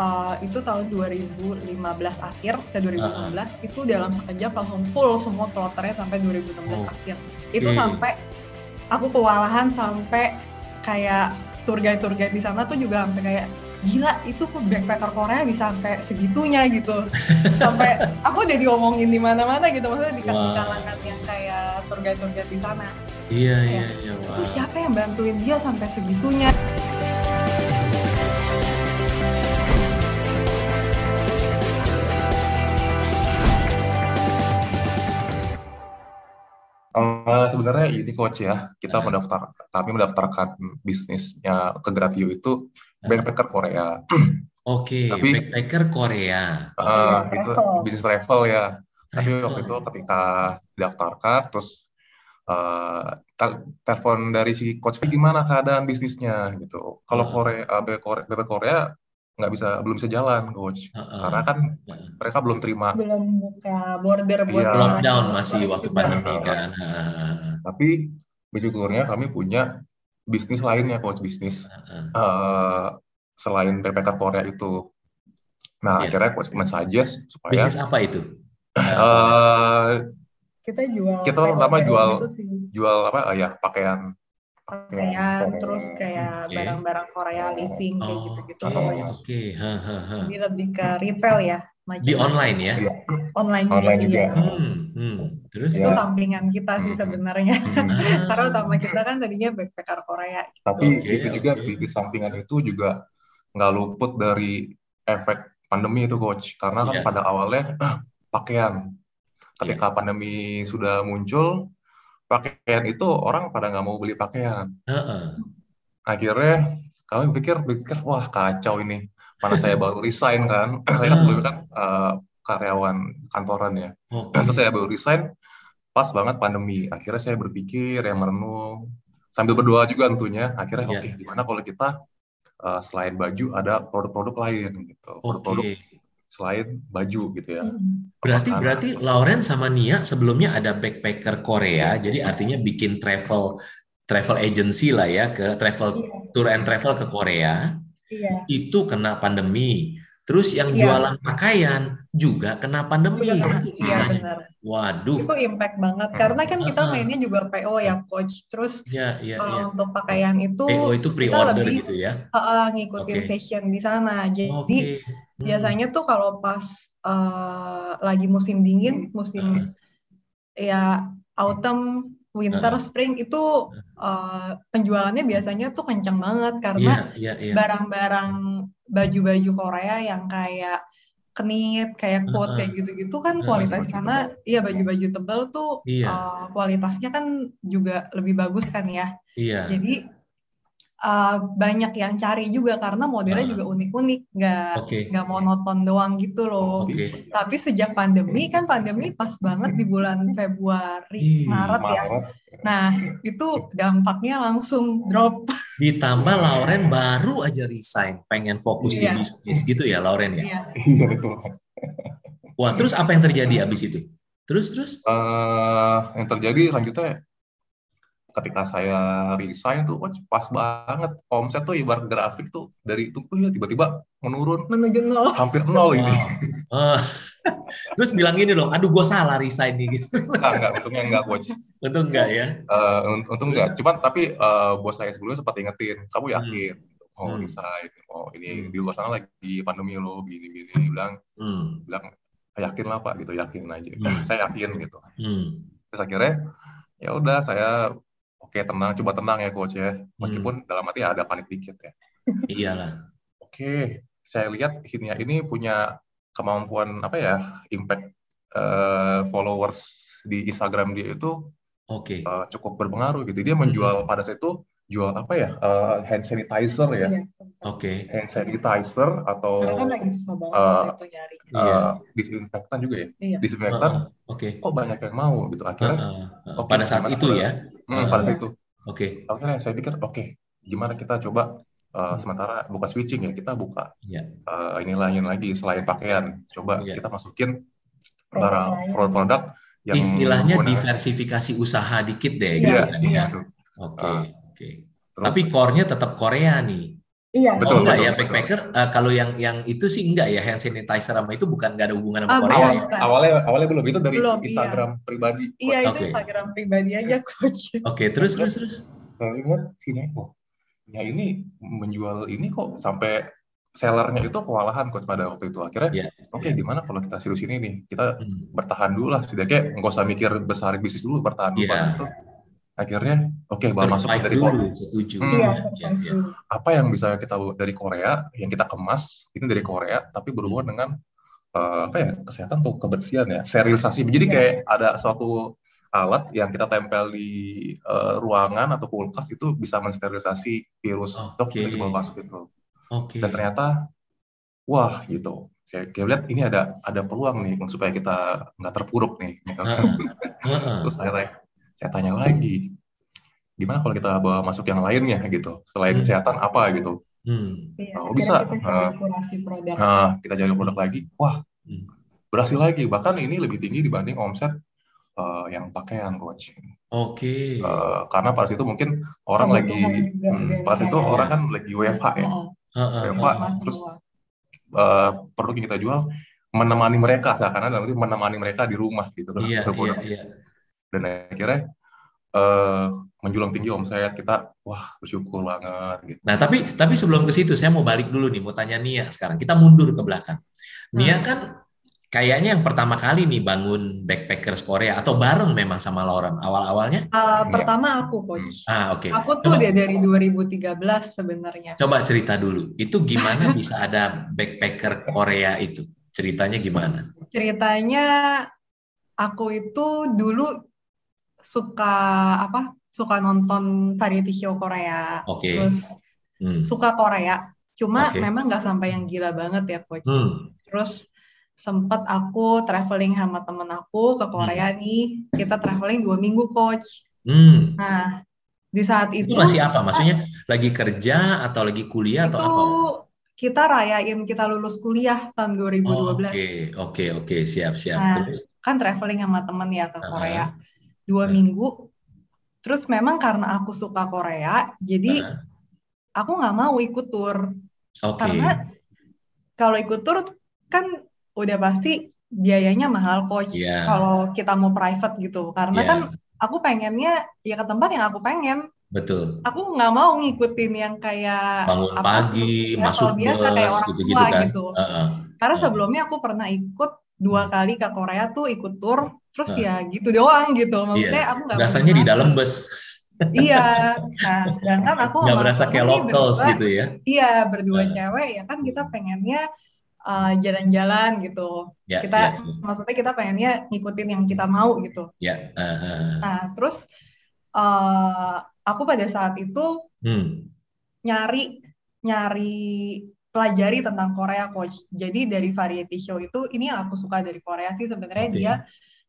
uh, itu tahun 2015 akhir ke 2016 uh. itu dalam sekejap langsung full semua kloternya sampai 2016 oh. akhir. Itu okay. sampai aku kewalahan sampai kayak tour guide tour guide di sana tuh juga sampai kayak gila itu backpacker Korea bisa sampai segitunya gitu sampai aku udah diomongin di mana-mana gitu maksudnya di, wow. kalangan yang kayak tour guide tour guide di sana iya iya iya wow. itu siapa yang bantuin dia sampai segitunya Uh, sebenarnya ini coach ya, kita uh. mendaftar, kami mendaftarkan bisnisnya ke Gravio itu backpacker Korea. Oke, okay, Tapi, backpacker Korea. Uh, itu bisnis travel ya. Travel. Tapi waktu itu ketika daftarkan, terus uh, telepon dari si coach gimana keadaan bisnisnya gitu. Kalau uh. Korea, uh, backpacker Korea nggak bisa belum bisa jalan coach. Uh, uh, karena kan uh, mereka belum terima. Belum buka border buat iya, lockdown masih waktu pandemi kan. Uh, tapi bersyukurnya kami punya bisnis lainnya coach bisnis. Uh, uh, selain PPK Korea itu. Nah yeah. akhirnya coach mensuggest supaya bisnis apa itu? Uh, kita jual kita pertama jual jual apa ya pakaian pakaian terus kayak barang-barang okay. Korea living kayak oh, gitu-gitu oh, oke okay. jadi lebih ke retail ya Maju di online ya iya. online, online juga, juga. Hmm, hmm. terus itu ya. sampingan kita sih hmm. sebenarnya hmm. karena utama kita kan tadinya backpacker Korea gitu. tapi okay, itu juga okay. di sampingan itu juga nggak luput dari efek pandemi itu coach karena kan yeah. pada awalnya pakaian ketika yeah. pandemi sudah muncul pakaian itu orang pada nggak mau beli pakaian. Uh-uh. Akhirnya kami pikir pikir wah kacau ini. Mana saya baru resign kan, saya sebelumnya kan uh, karyawan kantoran ya. Okay. Terus saya baru resign pas banget pandemi. Akhirnya saya berpikir yang merenung sambil berdoa juga tentunya. Akhirnya yeah. oke okay, gimana kalau kita uh, selain baju ada produk-produk lain gitu. Produk-produk okay selain baju gitu ya. Hmm. Berarti Makanan. berarti Lauren sama Nia sebelumnya ada backpacker Korea, jadi artinya bikin travel travel agency lah ya ke travel iya. tour and travel ke Korea. Iya. Itu kena pandemi. Terus yang iya. jualan pakaian juga kena pandemi. Iya, iya benar. Waduh. Itu impact banget karena kan kita mainnya juga PO ya coach. Terus ya, ya, kalau ya. untuk pakaian itu PO itu pre-order gitu ya. Uh, ngikutin okay. fashion di sana. Jadi okay. hmm. biasanya tuh kalau pas uh, lagi musim dingin, musim uh. ya autumn winter, uh. spring itu uh, penjualannya biasanya tuh kencang banget karena yeah, yeah, yeah. barang-barang baju-baju Korea yang kayak kenit, kayak coat, uh, kayak gitu-gitu kan uh, kualitas sana, iya baju-baju tebal tuh iya. uh, kualitasnya kan juga lebih bagus kan ya. Iya. Jadi uh, banyak yang cari juga karena modelnya uh. juga unik-unik, nggak okay. nggak monoton doang gitu loh. Okay. Tapi sejak pandemi kan pandemi pas banget di bulan Februari, Maret ya. Nah itu dampaknya langsung drop. Ditambah Lauren baru aja resign, pengen fokus yeah. di iya. bisnis gitu ya Lauren ya. Iya, iya betul. Wah terus apa yang terjadi abis itu? Terus terus? Uh, yang terjadi lanjutnya ketika saya resign tuh wah, pas banget omset tuh ibarat grafik tuh dari itu ya tiba-tiba menurun menuju nol hampir nol ini uh, terus bilang gini dong aduh gue salah resign nih gitu enggak enggak untungnya enggak coach untung enggak ya uh, untung enggak cuman tapi uh, bos saya sebelumnya sempat ingetin kamu hmm. yakin hmm. mau hmm. resign mau ini hmm. di luar sana lagi pandemi lo gini gini bilang hmm. bilang yakin lah pak gitu yakin aja hmm. saya yakin gitu hmm. terus akhirnya ya udah saya oke tenang coba tenang ya coach ya meskipun hmm. dalam arti ada panik dikit ya iyalah oke saya lihat Hinia ini punya kemampuan apa ya impact uh, followers di Instagram dia itu oke okay. uh, cukup berpengaruh gitu dia menjual hmm. pada saat itu jual apa ya uh, hand sanitizer ya iya, oke okay. hand sanitizer atau kan lagi uh, uh, disinfektan juga ya iya. disinfektan uh, oke okay. kok banyak yang mau gitu akhirnya uh, uh, uh. Okay, pada saat itu ya hmm, pada saat itu oke okay. akhirnya saya pikir oke okay, gimana kita coba uh, sementara buka switching ya kita buka yeah. uh, inilah yang lagi selain pakaian coba yeah. kita masukin barang produk-produk yang istilahnya diversifikasi usaha dikit deh iya, gitu kan, ya. Oke. Okay. Oke. Okay. Tapi core-nya tetap Korea nih. Iya. Betul, oh, enggak betul, ya backpacker uh, kalau yang yang itu sih enggak ya hand sanitizer sama itu bukan enggak ada hubungan sama ah, Korea. Awal, ya? Awalnya awalnya belum itu dari belum, Instagram iya. pribadi. Iya, itu okay. Instagram pribadi aja coach. Oke, okay, terus terus terus. Lihat sini oh, ya ini menjual ini kok sampai sellernya itu kewalahan coach pada waktu itu akhirnya yeah, oke okay, yeah. gimana kalau kita serius ini nih kita hmm. bertahan dulu lah setidaknya nggak usah mikir besar bisnis dulu bertahan dulu yeah. itu akhirnya oke okay, baru masuk dari Korea. Setuju. Hmm, ya, ya, ya. Apa yang bisa kita buat dari Korea yang kita kemas ini dari Korea tapi berhubungan dengan uh, apa ya kesehatan atau kebersihan ya sterilisasi. Jadi ya. kayak ada suatu alat yang kita tempel di uh, ruangan atau kulkas itu bisa mensterilisasi virus okay. untuk coba masuk itu. Okay. Dan ternyata wah gitu. Saya lihat ini ada ada peluang nih supaya kita nggak terpuruk nih. Uh -uh. Terus saya saya tanya lagi gimana kalau kita bawa masuk yang lainnya gitu. Selain hmm. kesehatan apa? Gitu. Hmm. oh, bisa. kita uh, nah, kita jadi produk lagi. Wah hmm. berhasil lagi. Bahkan ini lebih tinggi dibanding omset uh, yang pakaian coach. Oke. Okay. uh, karena pas itu mungkin orang oh, lagi hmm, pas itu orang kan lagi WFH ya. Uh, uh, WFH uh, terus uh, produk yang kita jual menemani mereka seakan-akan nanti menemani mereka di rumah gitu. Iya, iya, iya dan akhirnya uh, menjulang tinggi omset kita wah bersyukur banget gitu. Nah tapi tapi sebelum ke situ saya mau balik dulu nih mau tanya Nia sekarang kita mundur ke belakang. Nia hmm. kan kayaknya yang pertama kali nih bangun backpackers Korea atau bareng memang sama Lauren awal-awalnya? Uh, pertama aku coach. Ah oke. Okay. Aku tuh udah dari 2013 sebenarnya. Coba cerita dulu itu gimana bisa ada backpacker Korea itu ceritanya gimana? Ceritanya aku itu dulu suka apa suka nonton variety show Korea okay. terus hmm. suka Korea cuma okay. memang nggak sampai yang gila banget ya coach hmm. terus sempet aku traveling sama temen aku ke Korea hmm. nih kita traveling dua minggu coach hmm. nah di saat itu, itu masih apa maksudnya lagi kerja atau lagi kuliah itu, atau apa kita rayain kita lulus kuliah tahun 2012 oke okay, oke okay, okay. siap siap nah, Terus? kan traveling sama temen ya ke Korea uh -huh dua hmm. minggu. Terus memang karena aku suka Korea, jadi uh. aku nggak mau ikut tur. Okay. Karena kalau ikut tur kan udah pasti biayanya mahal coach. Yeah. Kalau kita mau private gitu, karena yeah. kan aku pengennya ya ke tempat yang aku pengen. Betul. Aku nggak mau ngikutin yang kayak bangun apa, pagi, ya, masuk biasa kayak orang gitu-gitu tua kan. gitu. Uh -uh. Karena sebelumnya aku pernah ikut dua hmm. kali ke Korea tuh ikut tur terus nah. ya gitu doang gitu maksudnya iya. aku nggak rasanya di dalam bus iya nah sedangkan aku nggak berasa kayak locals berdua, gitu ya iya berdua nah. cewek ya kan kita pengennya uh, jalan-jalan gitu ya, kita ya. maksudnya kita pengennya ngikutin yang kita mau gitu ya uh, uh. nah terus uh, aku pada saat itu hmm. nyari nyari pelajari tentang Korea coach. Jadi dari variety show itu ini yang aku suka dari Korea sih sebenarnya okay. dia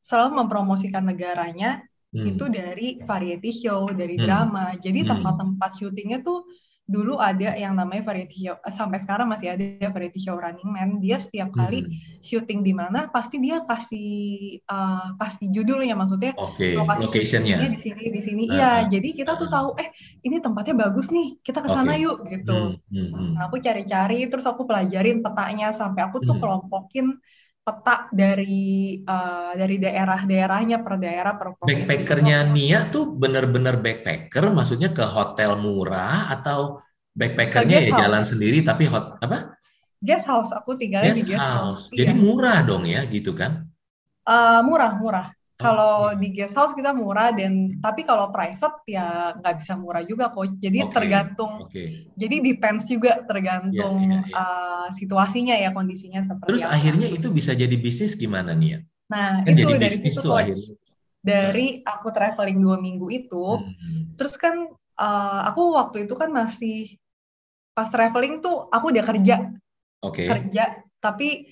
selalu mempromosikan negaranya hmm. itu dari variety show, dari hmm. drama. Jadi hmm. tempat-tempat syutingnya tuh dulu ada yang namanya variety show sampai sekarang masih ada variety show Running Man dia setiap kali hmm. syuting di mana pasti dia kasih uh, kasih judulnya maksudnya okay. lokasi locationnya di sini di sini uh, iya uh, jadi kita tuh tahu eh ini tempatnya bagus nih kita ke sana okay. yuk gitu hmm. Hmm. Nah, aku cari-cari terus aku pelajarin petanya sampai aku tuh hmm. kelompokin peta dari uh, dari daerah-daerahnya per daerah per provinsi. Backpackernya Nia tuh bener-bener backpacker, maksudnya ke hotel murah atau backpackernya ya house. jalan sendiri tapi hot apa? Guest house, aku tinggal di guest house. house. Jadi iya. murah dong ya, gitu kan? Uh, murah, murah. Kalau okay. di guest house kita murah dan tapi kalau private ya nggak bisa murah juga kok. Jadi okay. tergantung. Okay. Jadi depends juga tergantung yeah, yeah, yeah. Uh, situasinya ya kondisinya seperti Terus apa. akhirnya itu bisa jadi bisnis gimana nih ya? Nah, kan itu jadi dari situ tuh akhirnya. Dari aku traveling dua minggu itu, hmm. terus kan uh, aku waktu itu kan masih pas traveling tuh aku udah kerja. Okay. Kerja, tapi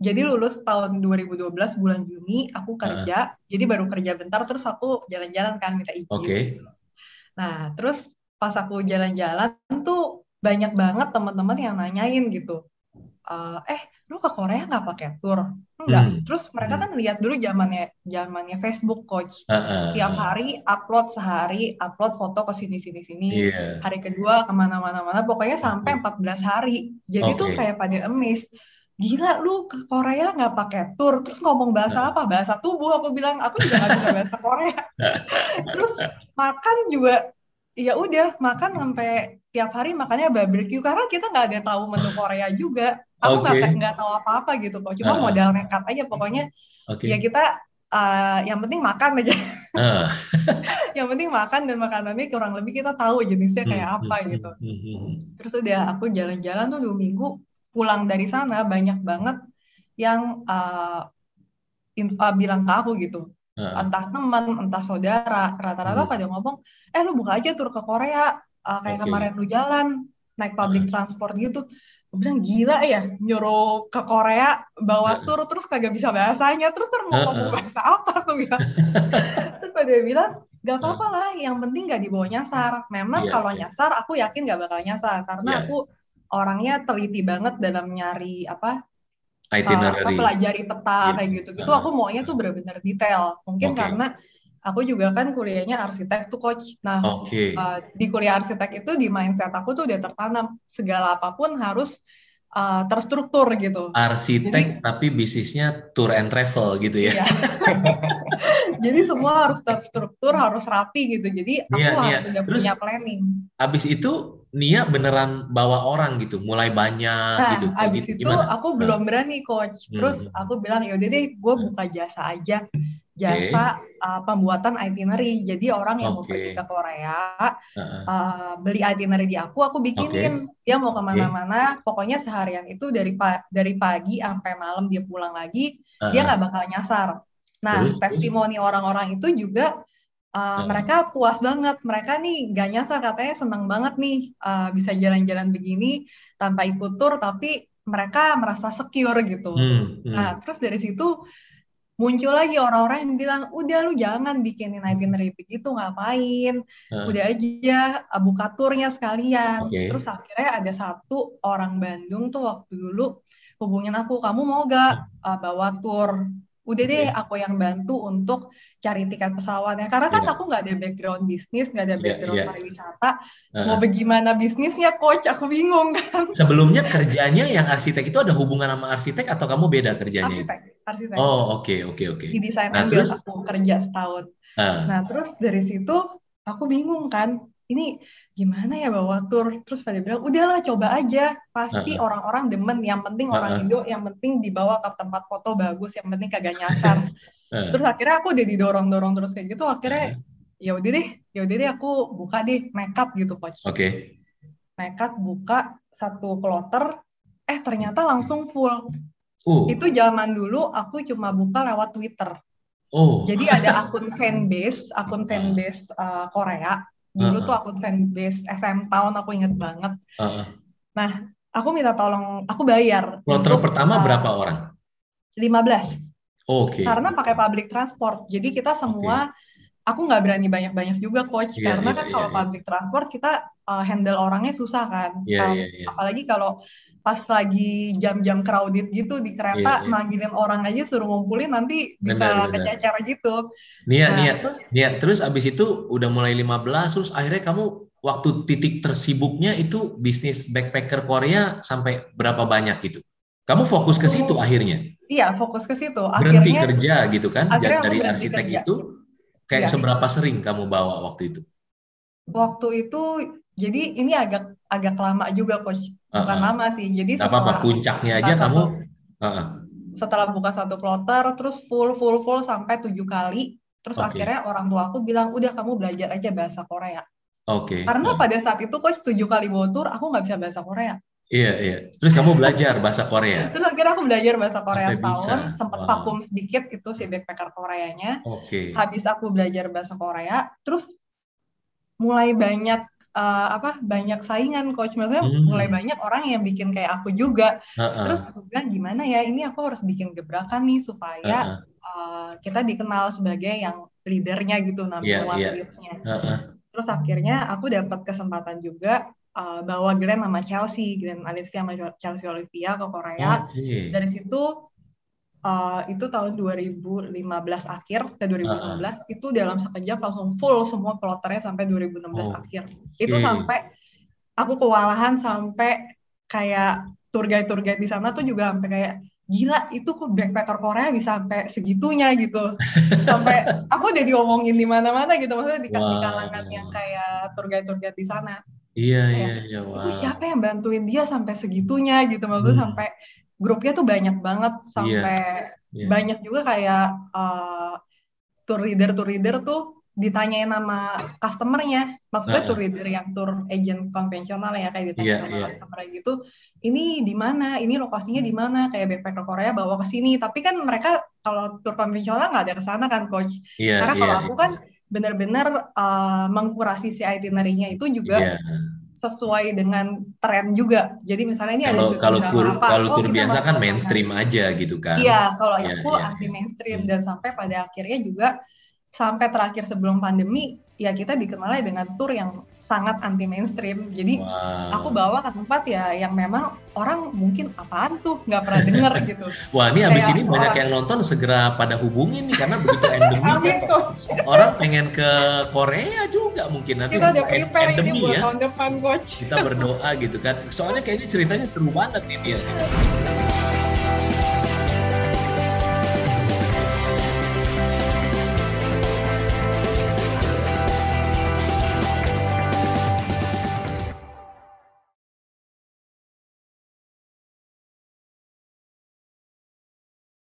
jadi lulus tahun 2012 bulan Juni aku kerja, uh. jadi baru kerja bentar terus aku jalan-jalan kan minta izin. Oke. Okay. Nah, terus pas aku jalan-jalan tuh banyak banget teman-teman yang nanyain gitu. Uh, eh, lu ke Korea nggak pakai tour? Enggak. Hmm. Terus mereka hmm. kan lihat dulu zamannya zamannya Facebook coach. Uh, uh, Tiap hari upload sehari, upload foto ke sini sini sini. Yeah. Hari kedua ke mana-mana mana. Pokoknya sampai 14 hari. Jadi okay. tuh kayak pada emis. Gila lu ke Korea nggak pakai tour, terus ngomong bahasa apa? Bahasa tubuh aku bilang, aku juga nggak bisa bahasa Korea. terus makan juga ya udah makan sampai tiap hari makannya barbecue. Karena kita nggak ada tahu menu Korea juga. Aku nggak okay. nggak tahu apa-apa gitu kok. Cuma uh, modal nekat aja. Pokoknya okay. ya kita uh, yang penting makan aja. Uh. yang penting makan dan makanannya kurang lebih kita tahu jenisnya kayak hmm, apa hmm, gitu. hmm, terus udah aku jalan-jalan tuh dua minggu pulang dari sana banyak banget yang uh, in, uh, bilang ke aku gitu. Uh. entah teman entah saudara rata-rata pada ngomong eh lu buka aja tur ke Korea uh, kayak okay. kemarin lu jalan naik public transport gitu. Gue bilang gila ya nyuruh ke Korea bawa tur terus kagak bisa bahasanya terus terus mau ngomong bahasa apa tuh ya terus pada bilang gak apa-apa lah yang penting gak dibawa nyasar. Memang yeah, kalau yeah. nyasar aku yakin gak bakal nyasar karena yeah. aku orangnya teliti banget dalam nyari apa itinerary uh, pelajari peta yeah. kayak gitu gitu uh, aku maunya tuh benar-benar detail mungkin okay. karena aku juga kan kuliahnya arsitek tuh coach. Nah, okay. uh, di kuliah arsitek itu di mindset aku tuh udah tertanam segala apa pun harus uh, terstruktur gitu. Arsitek Jadi, tapi bisnisnya tour and travel gitu ya. Iya. Jadi semua harus terstruktur, harus rapi gitu. Jadi aku Nia, harus Nia. Terus, punya planning. Abis itu Nia beneran bawa orang gitu, mulai banyak nah, gitu. Abis gitu. itu Gimana? aku belum berani coach. Terus hmm. aku bilang yaudah deh, gue buka jasa aja jasa okay. uh, pembuatan itinerary. Jadi orang yang okay. mau pergi ke Korea uh uh, beli itinerary di aku, aku bikinin. Okay. Dia mau ke mana-mana, okay. pokoknya seharian itu dari pa dari pagi sampai malam dia pulang lagi, uh dia nggak bakal nyasar. Nah, terus, testimoni orang-orang itu juga uh, mereka puas banget. Mereka nih gak nyasar katanya senang banget nih uh, bisa jalan-jalan begini tanpa ikut tur, tapi mereka merasa secure gitu. Hmm, hmm. Nah, terus dari situ muncul lagi orang-orang yang bilang udah lu jangan bikinin itinerary begitu ngapain uh. udah aja uh, buka turnya sekalian okay. terus akhirnya ada satu orang Bandung tuh waktu dulu hubungin aku kamu mau gak uh, bawa tur udah deh aku yang bantu untuk cari tiket pesawatnya karena kan yeah. aku nggak ada background bisnis nggak ada iya, background yeah, yeah. pariwisata uh. mau bagaimana bisnisnya coach aku bingung kan sebelumnya kerjanya yang arsitek itu ada hubungan sama arsitek atau kamu beda kerjanya arsitek arsitek oh oke okay, oke okay, oke okay. di desain nah, ambil aku kerja setahun uh. nah terus dari situ aku bingung kan ini gimana ya bawa tur terus pada bilang udahlah coba aja pasti uh-huh. orang-orang demen yang penting uh-huh. orang Indo yang penting dibawa ke tempat foto bagus yang penting kagak nyasar uh-huh. terus akhirnya aku udah didorong-dorong terus kayak gitu akhirnya uh-huh. ya udah deh ya udah deh aku buka deh nekat gitu coach oke okay. nekat buka satu kloter eh ternyata langsung full uh. itu zaman dulu aku cuma buka lewat Twitter Oh. Jadi ada akun fanbase, akun fanbase uh, Korea Dulu uh -uh. tuh akun fanbase SM Town aku inget banget. Uh -uh. Nah, aku minta tolong, aku bayar. Kloter pertama uh, berapa orang? 15. Oke. Okay. Karena pakai public transport. Jadi kita semua okay aku nggak berani banyak-banyak juga coach yeah, karena yeah, kan yeah, kalau yeah. public transport kita uh, handle orangnya susah kan yeah, yeah, yeah. apalagi kalau pas lagi jam-jam crowded gitu di kereta yeah, yeah. manggilin orang aja suruh ngumpulin nanti bisa kececer gitu Nia nah, Nia terus Nia terus abis itu udah mulai 15 terus akhirnya kamu waktu titik tersibuknya itu bisnis backpacker Korea sampai berapa banyak gitu kamu fokus ke situ akhirnya iya fokus ke situ berhenti akhirnya, kerja gitu kan dari arsitek kerja. itu Kayak ya. seberapa sering kamu bawa waktu itu? Waktu itu jadi ini agak agak lama juga coach. Bukan uh -uh. lama sih. Jadi setelah apa, apa puncaknya aja satu, kamu uh -uh. setelah buka satu plotter terus full full full sampai tujuh kali. Terus okay. akhirnya orang tua aku bilang udah kamu belajar aja bahasa Korea. Oke. Okay. Karena pada saat itu coach tujuh kali bawa tour aku nggak bisa bahasa Korea. Iya, iya. Terus kamu belajar bahasa Korea? Terus akhirnya aku belajar bahasa Korea Sampai setahun, sempat wow. vakum sedikit itu si backpacker Koreanya. Oke. Okay. Habis aku belajar bahasa Korea, terus mulai banyak uh, apa banyak saingan coach maksudnya hmm. mulai banyak orang yang bikin kayak aku juga uh -uh. terus aku bilang gimana ya ini aku harus bikin gebrakan nih supaya uh -uh. Uh, kita dikenal sebagai yang leadernya gitu namanya yeah, yeah. Uh -uh. terus akhirnya aku dapat kesempatan juga uh, bawa Glenn sama Chelsea, Glenn Alicia sama Chelsea Olivia ke Korea. Okay. Dari situ uh, itu tahun 2015 akhir ke 2016 uh. itu dalam sekejap langsung full semua kloternya sampai 2016 oh. akhir. Itu okay. sampai aku kewalahan sampai kayak tour guide tour guide di sana tuh juga sampai kayak gila itu kok backpacker Korea bisa sampai segitunya gitu sampai aku udah diomongin di mana-mana gitu maksudnya di, wow. di kalangan yang kayak tour guide tour guide di sana iya iya iya wow. itu siapa yang bantuin dia sampai segitunya gitu maksudnya hmm. sampai grupnya tuh banyak banget sampai yeah. Yeah. banyak juga kayak uh, tour leader tour leader tuh ditanyain nama customernya, maksudnya uh, tour leader yang tour agent konvensional ya kayak ditanya yeah, sama yeah. customer gitu, ini di mana, ini lokasinya di mana, kayak backpacker Korea bawa ke sini, tapi kan mereka kalau tour konvensional nggak ada ke sana kan coach, yeah, karena kalau yeah, aku kan benar-benar uh, mengkurasi si itinerary-nya itu juga yeah. sesuai dengan tren juga. Jadi misalnya ini kalau, ada kalau tur apa, kalau oh, tur biasa kan mainstream aja gitu kan. Iya, kalau yeah, aku yeah. anti mainstream hmm. dan sampai pada akhirnya juga sampai terakhir sebelum pandemi ya kita dikenalnya dengan tour yang sangat anti mainstream. Jadi wow. aku bawa ke tempat ya yang memang orang mungkin apaan tuh? Nggak pernah denger gitu. Wah ini habis ini banyak yang nonton segera pada hubungin nih karena begitu endemi orang pengen ke Korea juga mungkin nanti kita prepare endemi ya. tahun depan coach. Kita berdoa gitu kan. Soalnya kayaknya ceritanya seru banget nih dia